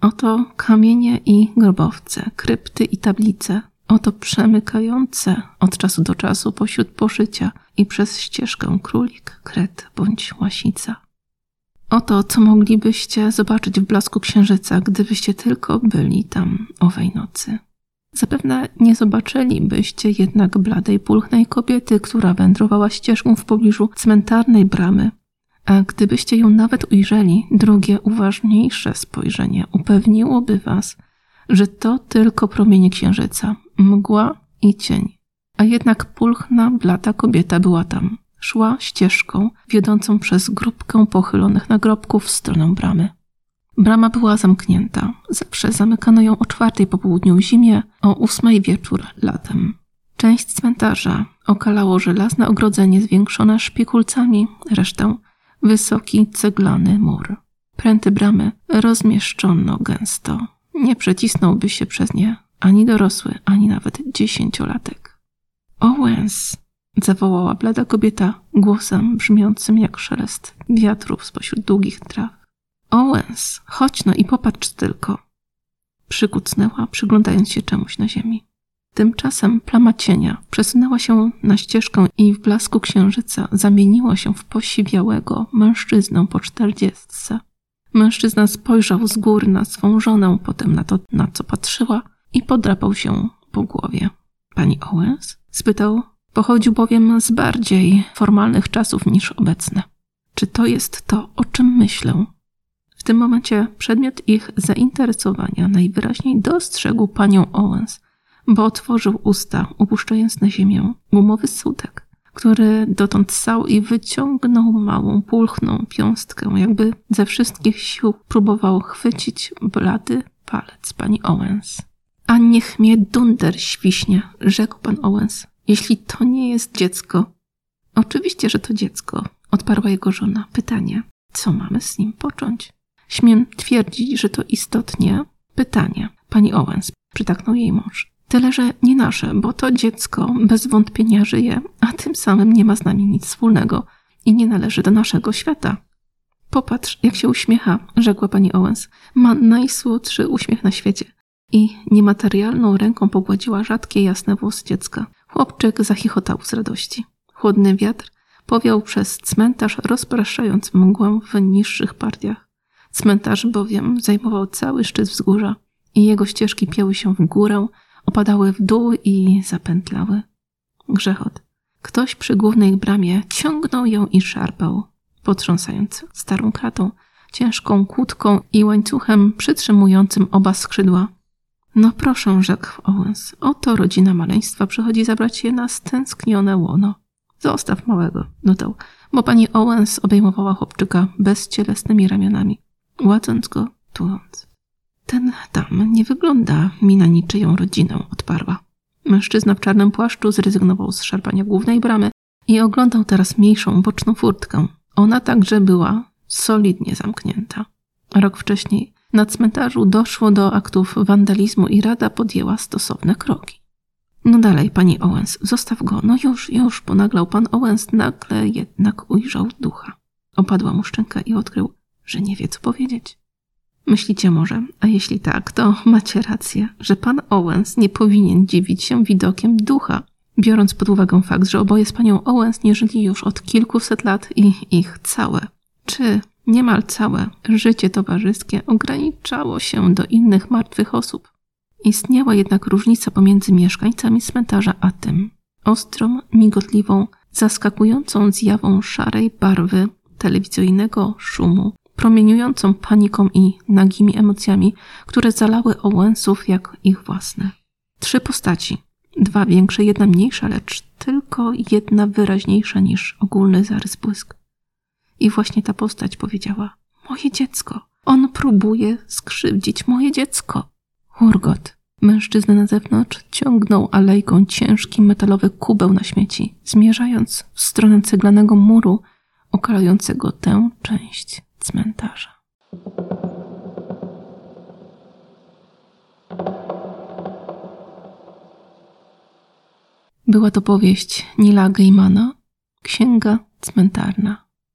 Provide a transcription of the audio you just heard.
Oto kamienie i grobowce, krypty i tablice, oto przemykające od czasu do czasu pośród poszycia i przez ścieżkę królik, kret bądź łasica. Oto, co moglibyście zobaczyć w blasku księżyca, gdybyście tylko byli tam owej nocy. Zapewne nie zobaczylibyście jednak bladej, pulchnej kobiety, która wędrowała ścieżką w pobliżu cmentarnej bramy. A gdybyście ją nawet ujrzeli, drugie, uważniejsze spojrzenie upewniłoby was, że to tylko promienie księżyca, mgła i cień. A jednak pulchna, blata kobieta była tam. Szła ścieżką wiodącą przez grupkę pochylonych nagrobków w stronę bramy. Brama była zamknięta. Zawsze zamykano ją o czwartej po południu zimie, o ósmej wieczór latem. Część cmentarza okalało żelazne ogrodzenie zwiększone szpikulcami, resztę wysoki ceglany mur. Pręty bramy rozmieszczono gęsto. Nie przecisnąłby się przez nie ani dorosły, ani nawet dziesięciolatek. Owens! zawołała blada kobieta głosem brzmiącym jak szelest wiatrów spośród długich traw. Owens, chodź no i popatrz tylko. Przykucnęła, przyglądając się czemuś na ziemi. Tymczasem plama cienia przesunęła się na ścieżkę i w blasku księżyca zamieniła się w posiwiałego mężczyznę po czterdziestce. Mężczyzna spojrzał z góry na swą żonę, potem na to, na co patrzyła i podrapał się po głowie. Pani Owens? spytał. Pochodził bowiem z bardziej formalnych czasów niż obecne. Czy to jest to, o czym myślę? W tym momencie przedmiot ich zainteresowania najwyraźniej dostrzegł panią Owens, bo otworzył usta, upuszczając na ziemię gumowy sutek, który dotąd ssał i wyciągnął małą, pulchną piąstkę, jakby ze wszystkich sił próbował chwycić blady palec pani Owens. A niech mnie dunder świśnie, rzekł pan Owens, jeśli to nie jest dziecko. Oczywiście, że to dziecko, odparła jego żona. Pytanie, co mamy z nim począć? Śmiem twierdzić, że to istotnie pytanie. Pani Owens, przytaknął jej mąż. Tyle, że nie nasze, bo to dziecko bez wątpienia żyje, a tym samym nie ma z nami nic wspólnego i nie należy do naszego świata. Popatrz, jak się uśmiecha, rzekła pani Owens. Ma najsłodszy uśmiech na świecie. I niematerialną ręką pogładziła rzadkie, jasne włosy dziecka. Chłopczyk zachichotał z radości. Chłodny wiatr powiał przez cmentarz, rozpraszając mgłę w niższych partiach. Cmentarz bowiem zajmował cały szczyt wzgórza i jego ścieżki pięły się w górę, opadały w dół i zapętlały. Grzechot. Ktoś przy głównej bramie ciągnął ją i szarpał, potrząsając starą kratą, ciężką kłódką i łańcuchem przytrzymującym oba skrzydła. No proszę, rzekł Owens, oto rodzina maleństwa przychodzi zabrać je na stęsknione łono. Zostaw małego, dodał, bo pani Owens obejmowała chłopczyka bezcielesnymi ramionami gładząc go, tuląc. Ten tam nie wygląda mi na niczyją rodzinę, odparła. Mężczyzna w czarnym płaszczu zrezygnował z szarpania głównej bramy i oglądał teraz mniejszą boczną furtkę. Ona także była solidnie zamknięta. Rok wcześniej na cmentarzu doszło do aktów wandalizmu i rada podjęła stosowne kroki. No dalej, pani Owens, zostaw go. No już, już, ponaglał pan Owens, nagle jednak ujrzał ducha. Opadła mu szczęka i odkrył że nie wie, co powiedzieć. Myślicie może, a jeśli tak, to macie rację, że pan Owens nie powinien dziwić się widokiem ducha, biorąc pod uwagę fakt, że oboje z panią Owens nie żyli już od kilkuset lat i ich całe, czy niemal całe życie towarzyskie ograniczało się do innych martwych osób. Istniała jednak różnica pomiędzy mieszkańcami cmentarza a tym, ostrą, migotliwą, zaskakującą zjawą szarej barwy telewizyjnego szumu promieniującą paniką i nagimi emocjami, które zalały Owensów jak ich własne. Trzy postaci. Dwa większe, jedna mniejsza, lecz tylko jedna wyraźniejsza niż ogólny zarys błysk. I właśnie ta postać powiedziała: Moje dziecko. On próbuje skrzywdzić moje dziecko. Hurgot. Mężczyzna na zewnątrz ciągnął alejką ciężki metalowy kubeł na śmieci, zmierzając w stronę ceglanego muru okalającego tę część cmentarza. Była to powieść Nila Gaimana, Księga Cmentarna.